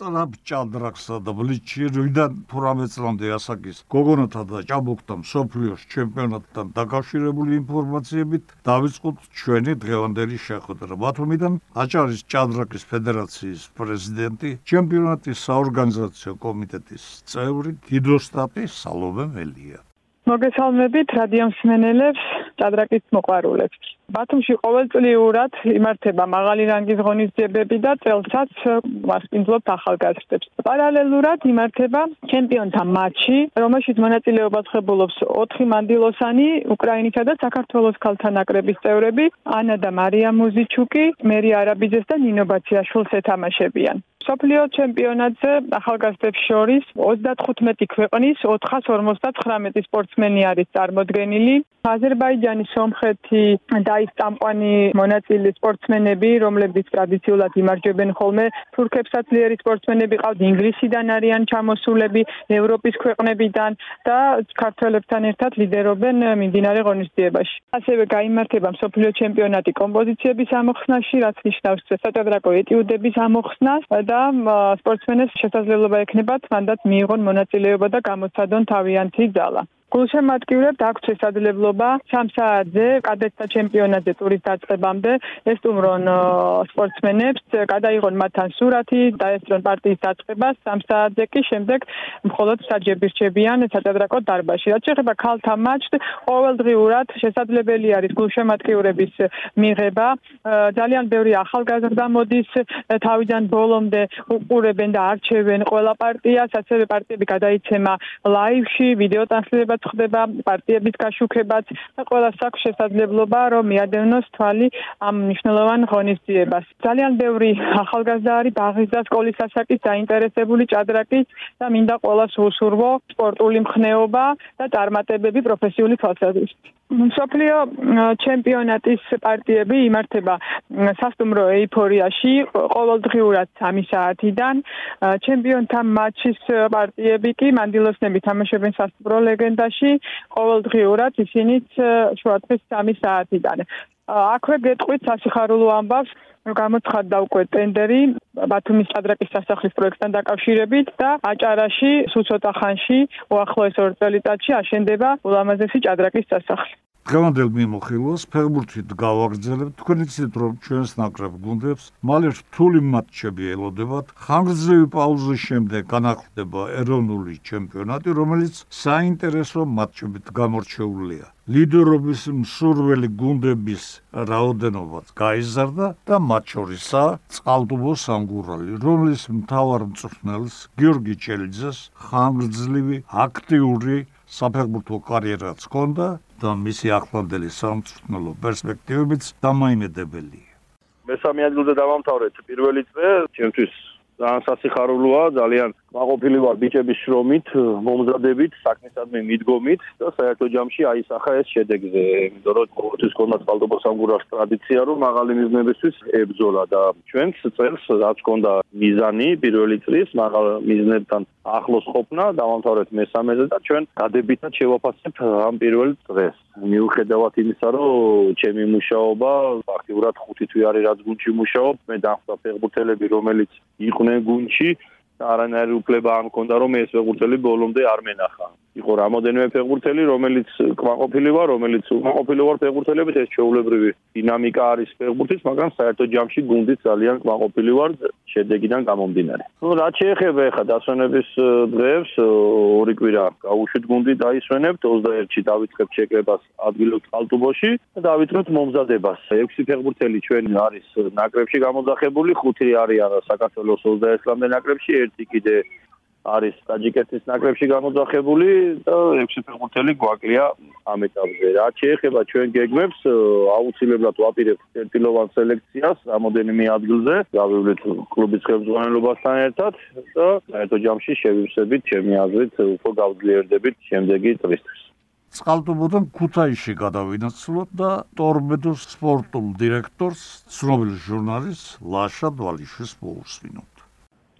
სწრაფ ჭადრაკსა და ბლიჩირიდან თურამე წლამდე ასაკის გოგონათა და ჭაბუკთა მსოფლიოს ჩემპიონატთან დაკავშირებული ინფორმაციებით დავიწყოთ ჩვენი დღევანდელი შეხვედრა. ბათუმიდან აჭარის ჭადრაკის ფედერაციის პრეზიდენტი, ჩემპიონატის საორგანიზაციო კომიტეტის წევრი დიდოსტატი სალომე მელია. მოგესალმებით რადიო მსმენელებს, ჭადრაკის მოყვარულებს. ბათუმში ყოველწლიურად იმართება მაღალი რანგის ღონისძიებები და წელსაც მასპინძლობთ ახალგაზრდებს. პარალელურად იმართება ჩემპიონთა მატჩი, რომელშიც მონაწილეობას ღებულობს 4 მანდილოსანი, უკრაინისა და საქართველოს ქალთა ნაკრების წევრები, ანა და მარია მუზიჩუკი, მერი არაბიძეს და ნინო ბაციაშვილს ეთამაშებიან. სოფლიო ჩემპიონატზე ახალგაზრდებს შორის 35 ქვეყნის 459 სპორტსმენი არის წარმოდგენილი. აზერბაიჯანი, სომხეთი და ის წამყვანი მონაწილე სპორტსმენები, რომლებიც ტრადიციულად იმარჯვებენ ხოლმე თურქებსაც ლიერი სპორტსმენები ყავთ ინგლისიდან არიან ჩამოსულები, ევროპის ქვეყნებიდან და ქართველებთან ერთად ლიდერობენ მიმდინარე ღონისძიებაში. ასევე გამართება მსოფლიო ჩემპიონატი კომპოზიციების ამოხსნაში, რაც ნიშნავს საჭადრაკო ეტიუდების ამოხსნას და სპორტსმენებს შესაძლებლობა ექნებათ მანდაც მიიღონ მონაწილეობა და გამოცადონ თავიანთი ძალა. გულშემატკივრებთ აქვს შესაძლებლობა 3 საათზე კადეტთა ჩემპიონატზე ტურის დაწყებამდე ესტუმრონ სპორტსმენებს, გადაიღონ მათთან სურათი, დაესწრონ პარტიის დაწყებას 3 საათზე კი შემდეგ მხოლოდ საჯები რჩებიან საწადრაკო დარბაზში. რაც შეეხება ქალთა მატჩს, ყოველდღიურად შესაძლებელი არის გულშემატკივრების მიღება. ძალიან ბევრი ახალგაზრდა მოდის თავიდან ბოლომდე უყურებენ და არჩევენ ყველა პარტიას, ასევე პარტიები გადაიცემა ლაივში, ვიდეო ტრანსლირება ხდება პარტიების გაშუქებაც და ყველა საქმე შესაძლებლობა რომ მიადევნოს თვალი ამ მნიშვნელოვან ღონისძიებას. ძალიან ბევრი ახალგაზრდა არის ბაღის და სკოლის ასაკის დაინტერესებული ჭადრაკის და მინდა ყველას უსურვო სპორტული მხნეობა და წარმატებები პროფესიული თვალსაზრისით. სოფლიო ჩემპიონატის პარტიები იმართება სასტუმრო ეიფორიაში ყოველდღიურად 3 საათიდან. ჩემპიონთა მატჩის პარტიები კი მანდილოსნები თამაშობენ სასტუმრო ლეგენდაში ყოველდღიურად ისინიც შუადღის 3 საათიდან. აქვე გეტყვით სასიხარულო ამბავს გამოცხადდა უკვე ტენდერი ბათუმის ჭადრაკის სასახლის პროექტთან დაკავშირებით და აჭარაში სულ ცოტა ხანში უახლოეს ორ წელიწადში აშენდება ულამაზესი ჭადრაკის სასახლი დღევანდელ მიმოხილვას ფეხბურთით გავაგრძელებთ. თქვენ იცით რომ ჩვენს ნაკრებ გუნდებს მალე რთული მატჩები ელოდებათ. ხანგრძლივი პაუზის შემდეგ განახლდება ეროვნული ჩემპიონატი, რომელიც საინტერესო მატჩებით გამორჩეულია. ლიდერობის მსურველი გუნდების რაოდენობაც გაიზარდა და მათ შორისაა წყალტუბო სამგურალი, რომლის მთავარ მწვრთნელს გიორგი ჩელიძეს ხანგრძლივი აქტიური საფეხბურთო კარიერაც ჰქონდა და მისი ახლანდელი სამწვრთნელო პერსპექტივებიც დამაიმედებელია. მესამე ადგილზე დავამთავრეთ პირველი წრე, ჩემთვის ძალიან სასიხარულოა, ძალიან მაყოფილი ვარ ბიჭების შრომით, მომზადებით, საქმესადმი მიდგომით და საერთო ჯამში აისახა ეს შედეგზე, იმიტომ რომ ყოველთვის ქონდა წყალდობო სამგურას ტრადიცია, რომ მაღალი მიზნებისთვის ებრძოლა და ჩვენც წელს რაც ქონდა მიზანი პირველი წრის მაღალ მიზნებთან ახლოს ყოფნა, დავამთავრეთ მესამეზე და ჩვენ გადებითად შევაფასებ ამ პირველ წრეს. მიუხედავად იმისა, რომ ჩემი მუშაობა ფაქტიურად 5 თვე არის რაც გუნდში მუშაობ, მე დახვდა ფეხბურთელები, რომელიც იყვნენ გუნდში არანაირი უფლება არ მქონდა რომ ეს ფეხბურთელი ბოლომდე არ მენახა. იყო რამოდენიმე ფეხბურთელი, რომელიც კმაყოფილი ვარ, რომელიც უკმაყოფილი ვარ ფეხბურთელებით, ეს ჩეულებრივი დინამიკა არის ფეხბურთის, მაგრამ საერთო ჯამში გუნდიც ძალიან კმაყოფილი ვარ შედეგიდან გამომდინარე. ნუ რაც შეეხება ახლა დასვენების დღეებს, ორი კვირა გაუშვით გუნდი დაისვენებთ, 21-ში დავიწყებთ შეკრებას ადგილობ ხალტუბოში და დავიწყებთ მომზადებას. 6 ფეხბურთელი ჩვენ არის ნაკრებში გამოძახებული, 5 არიან საქართველოს 21-ლამდე ნაკრებში, ერთი კიდე არის ტაჯიკეთის ნაკრებში გამოძახებული და ექვსი ფეხბურთელი გვაკლია ამ ეტაპზე. რა შეეხება ჩვენ გეგმებს, აუცილებლად ვაპირებთ ერთილოვან სელექციას რამოდენიმე ადგილზე, გავივლით კლუბის ხელმძღვანელობასთან ერთად და საერთო ჯამში შევივსებით ჩემი აზრით უფრო გავძლიერდებით შემდეგი წლისთვის. წყალტუბოდან ქუთაისში გადავინაცვლოთ და ტორპედოს სპორტულ დირექტორს, ცნობილ ჟურნალისტს ლაშა დვალიშვილს მოусვინოთ.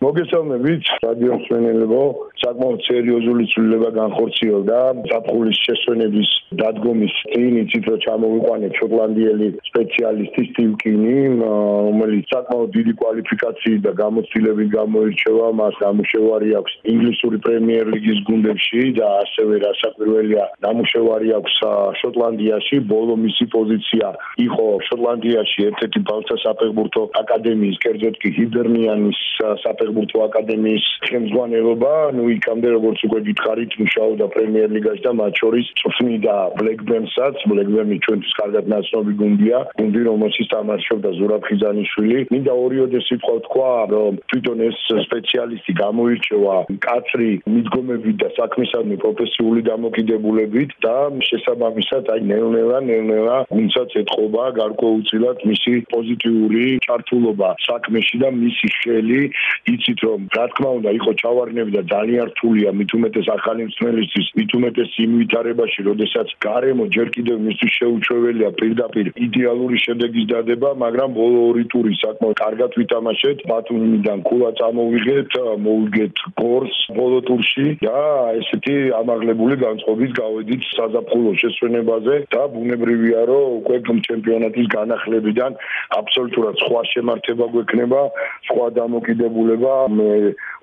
მოგესალმებით რადიო მსმენელებო საკმაოდ სერიოზული ცვლილება განხორციელდა საფხულის შესვენების დადგომის წინ იცით რომ ჩამოვიყვანეთ შოტლანდიელი სპეციალისტი სტივ კინი რომელიც საკმაოდ დიდი კვალიფიკაციით და გამოცდილებით გამოირჩევა მას ნამუშევარი აქვს ინგლისური პრემიერ ლიგის გუნდებში და ასევე რასაკვირველია ნამუშევარი აქვს შოტლანდიაში. ბოლო მისი პოზიცია იყო შოტლანდიაში ერთ-ერთი ბალთა საფეხბურთო აკადემიის კერძოდ კი ჰიბერნიანის საფეხბურთო აკადემიის ხელმძღვანელობა ნუ იქამდე როგორც უკვე გითხარით მუშაობდა პრემიერ ლიგაში და მათ შორის წვნიდა ბლეკბერნსაც ბლეკბერნი ჩვენთვის კარგად ნაცნობი გუნდია გუნდი რომელშიც თამაშობდა ზურაბ ხიზანიშვილი. მინდა ორიოდე სიტყვა თქვა რომ თვითონ ეს სპეციალისტი გამოირჩევა კაცრი მიდგომებით და საქმისადმი პროფესიული დამოკიდებულებით და შესაბამისად აი ნელ-ნელა ნელ-ნელა ვინცაც ეთყობა გარკვეულწილად მისი პოზიტიური ჩართულობა საქმეში და მისი ხელი იცით რომ რა თქმა უნდა იყო ჩავარნები და ძალიან რთულია მით უმეტეს ახალი მსმელისთვის მით უმეტეს იმ ვითარებაში როდესაც გარემო ჯერ კიდევ მისთვის შეუჩვეველია პირდაპირ იდეალური შედეგის დადება მაგრამ ბოლო ორი ტური საკმაოდ კარგად ვითამაშეთ ბათუმიდან კულა წამოვიღეთ მოვიგეთ გორს ბოლო ტურში და ესეთი ამაღლებული განწყობით გავედით საზაფხულო შესვენებაზე და ბუნებრივია რომ უკვე ჩემპიონატის განახლებიდან აბსოლუტურად სხვა შემართება გვექნება სხვა დამოკიდებულება მე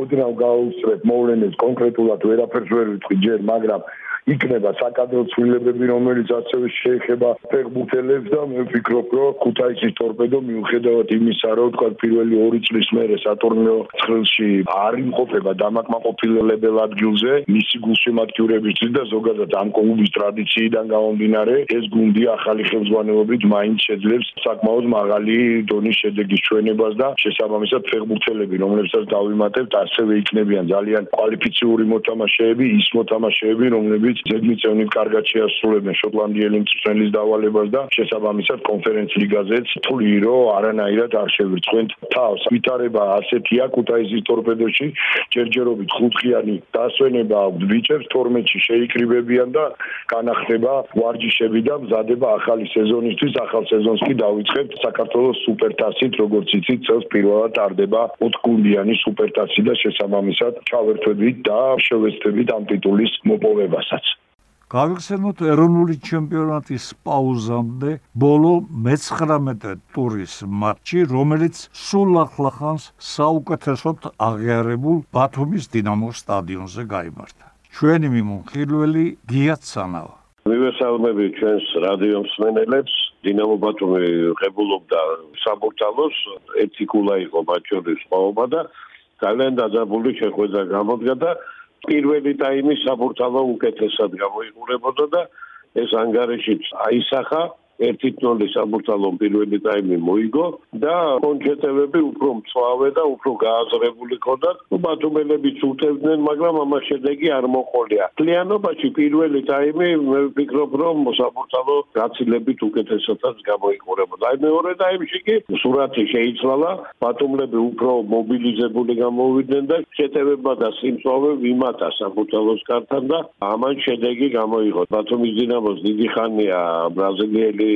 ოდნავ გავუსწრებ მოვლენებს კონკრეტულად ვერაფერს ვერ ვიტყვი ჯერ მაგრამ იქნება საკადრო ცვლილებები, რომელიც ასევე შეეხება ფეხბურთელებს და მე ვფიქრობ, რომ ქუთაისის ტორპედო მიუხედავად იმისა, რომ თქვა პირველი ორი წლის მერე სატურნირო ცხრილში არ იმყოფება დამაკმაყოფილებელ ადგილზე, მისი გულშემატკივრებისთვის და ზოგადად ამ კლუბის ტრადიციიდან გამომდინარე, ეს გუნდი ახალი ხელმძღვანელობით მაინც შეძლებს საკმაოდ მაღალი დონის შედეგის ჩვენებას და შესაბამისად ფეხბურთელები, რომლებსაც დავიმატებთ, ასევე იქნებიან ძალიან კვალიფიციური მოთამაშეები, ის მოთამაშეები, რომლებიც ზედმიწევნით კარგად შეასრულებენ შოტლანდიელი მწვრთნელის დავალებას და შესაბამისად კონფერენც ლიგაზეც თვლი რომ არანაირად არ შევირწყვენთ თავს. ვითარება ასეთია კუთაისის ტორპედოში ჯერჯერობით ხუთხიანი დასვენება აქვს ბიჭებს 12-ში შეიკრიბებიან და განახდება ვარჯიშები და მზადება ახალი სეზონისთვის. ახალ სეზონს კი დავიწყებთ საქართველოს სუპერთასით, როგორც იცით, წელს პირველად ტარდება 4 გუნდიანი სუპერთასი და შესაბამისად ჩავერთვებით და შევეცდებით ამ ტიტულის მოპოვებასაც. გავიხსენოთ ეროვნული ჩემპიონატის პაუზამდე ბოლო მე-19 ტურის მატჩი, რომელიც სულ ახლახანს საუკეთესოდ აღიარებულ ბათუმის დინამოს სტადიონზე გამართა. ჩვენი მიმოხილველი გიაცანავა მივესალმები ჩვენს რადიო მსმენელებს. დინამო ბათუმი ღებულობდა საბურთალოს, ერთი კულა იყო ბაჩორის ყაობა და ძალიან დაძაბული შეხვედრა გამოდგა და პირველი ტაიმი საბურთალო უკეთესად გამოიყურებოდა და ეს ანგარიშიც აისახა 1-0 საბურთალომ პირველი ტაიმი მოიგო და კონჩეტევები უფრო მწვავე და უფრო გააზრებული ჰქონდათ. ნუ ბათუმელებიც უტევდნენ, მაგრამ ამას შედეგი არ მოყოლია. კლიანობაში პირველი ტაიმი მე ვფიქრობ, რომ საბურთალო გაცილებით უკეთესადაც გამოიყურებოდა. აი მეორე ტაიმში კი სურათი შეიცვალა, ბათუმლები უფრო მობილიზებული გამოვიდნენ და შეტევება და სიმწვავე ვიმატა საბურთალოს კართან და ამან შედეგი გამოიღო. ბათუმის დინამოს დიდი ხანია ბრაზილიელი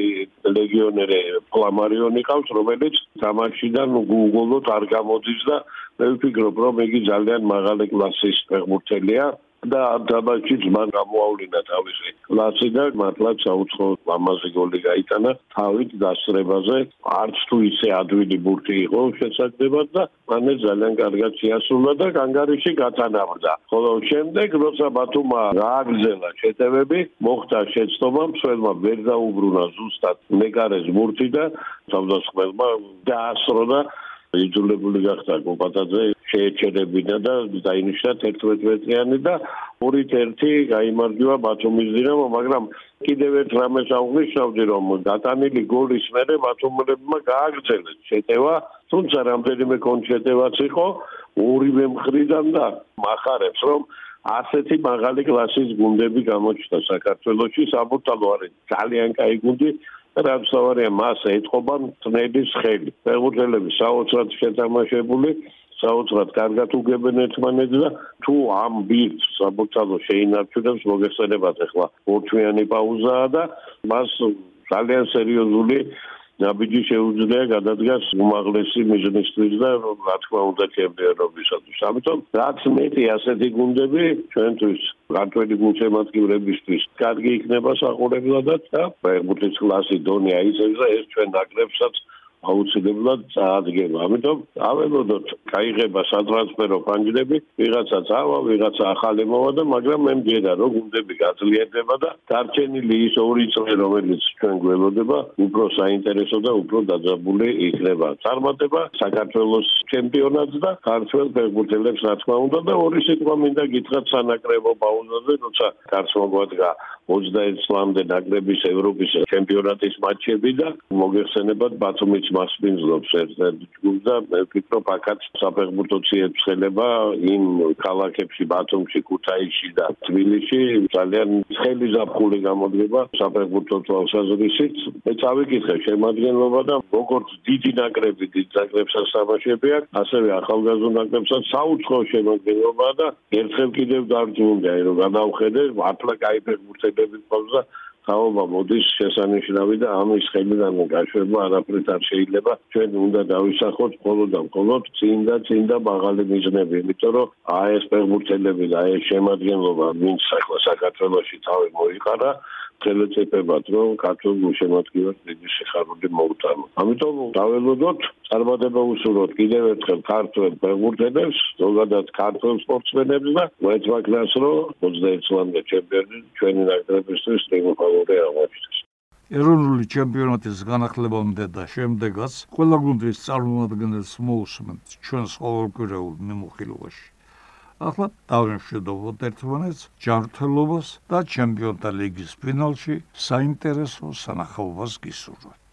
ლეგიონერი ფლამარიონი ყავს, რომელიც თამაშიდან გულგოლოდ არ გამოდის და მე ვფიქრობ, რომ იგი ძალიან მაღალი კლასის ფეხბურთელია. და დაბაჭიც მან გამოავლინა თავისი კლასი და მართლაც საუცხო ამაზე გოლი გაიტანა თავით დასრებაზე არც თუ ისე ადვილი ბურთი იყო შესაძლებად და მან ძალიან კარგად შეასრულა და განგარიში გათანაბრდა ხოლო შემდეგ როცა ბათუმა გააგზელა შეტევები მოხდა შეცდომა მსველმა ვერ დაუბრუნა ზუსტად მეკარეს ბურთი და თავდასხმელმა დაასროლა იძულებული გახდა კოპატაძე შეეჩერებინა და დაინიშნა 11 მეტრიანი და 2-1 გამარჯვა ბათუმის დინამო, მაგრამ კიდევ ერთ რამეს აღვნიშნავდი, რომ დატანილი გოლის მერე ბათუმელებმა გააგრძელეს. შეტევა, თუმცა რამდენიმე კონჩეტევაც იყო ორივე მხრიდან და מחარებს, რომ ასეთი მაღალი კლასის გუნდები გამოჩნდა საქართველოში, საბურთალო არის ძალიან კაი გუნდი რაც თავარია მას ეთყობა თნების ხელი. ფეხბურთელები საოცრად შეთამაშებული, საოცრად კარგად უგებენ ერთმანეთს და თუ ამ ბილდს საბურთალო შეინარჩუნებს მოგესწრებათ ახლა ორთვიანი პაუზაა და მას ძალიან სერიოზული ნაბიჯი შეუძლია გადადგას უმაღლესი მიზნისთვის და რა თქმა უნდა ჩემპიონობისათვის. ამიტომ რაც მეტი ასეთი გუნდები ჩვენთვის ქართველი გუნდშემატკივრებისთვის კარგი იქნება საყურებლადაც და ფეხბურთის კლასი დონე აიწევს და ეს ჩვენ ნაკრებსაც აუცილებლად წაადგება. ამიტომ აველოდოთ, кайღება სატრანსფერო ფანჯრები, ვიღაცა წავა, ვიღაცა ახალი მოვა და მაგრამ მე მგედა რომ გუნდები გაძლიერდება და დარჩენილი ის ორი წლი რომელიც ჩვენ გველოდება, უფრო საინტერესო და უფრო დაძაბული იქნება. წარმატება საქართველოს ჩემპიონატს და ქართველ ფეხბურთელებს რა თქმა უნდა და ორი სიტყვა მინდა გითხრათ სანაკრებო პაუზაზე, როცა კაცმოგვადგა 29 წლამდე ნაკრების ევროპის ჩემპიონატის მატჩები და მოგეხსენებათ ბათუმის მასპინძლობს ერთ-ერთ ჯგუფს და მე ვფიქრობ აქაც საფეხბურთო ციებცხელება იმ ქალაქებში ბათუმში, ქუთაისში და თბილისში ძალიან ცხელი ზაფხული გამოდგება საფეხბურთო თვალსაზრისით. მე წავიკითხე შემადგენლობა და როგორც დიდი ნაკრები დიდ ნაკრებსაც თამაშები აქვს, ასევე ახალგაზრდა ნაკრებსაც საუცხოო შემადგენლობა და ერთხელ კიდევ დარწმუნდა, რომ გადავხედე, ათლა кайფეგბურთე ფეხბურთელები ყავს და თაობა მოდის შესანიშნავი და ამის ხელიდან გაშვება არაფრით არ შეიძლება. ჩვენ უნდა დავისახოთ მხოლოდ და მხოლოდ წინ და წინ და მაღალი მიზნები იმიტომ რომ აი ეს ფეხბურთელები და აი ეს შემადგენლობა ვინც ახლა საქართველოსში თავი მოიყარა ხელეწებებად რომ ქართულ შემოადგენლად დიდი სიხარული მოუტანო. ამიტომ დაველოდოთ წარმატება უსურვოთ კიდევ ერთხელ ქართულ ფეხბურთელებს, ზოგადად ქართულ სპორტსმენებს და მოეთმაკნას რომ 21 წლამდე ჩემპიონი ჩვენი ნაკრებისთვის ტრიუმფალური აღმოჩნდეს. ეროვნული ჩემპიონატის განახლებამდე და შემდეგაც ყველა გუნდის წარმომადგენელს მოусმენთ ჩვენს ყოველკვირეულ მიმოხილვაში. ახლა დავიმშვიდობოთ ერთმანეთს ჯანმრთელობას და ჩემპიონთა ლიგის ფინალში საინტერესო სანახაობას გისურვებთ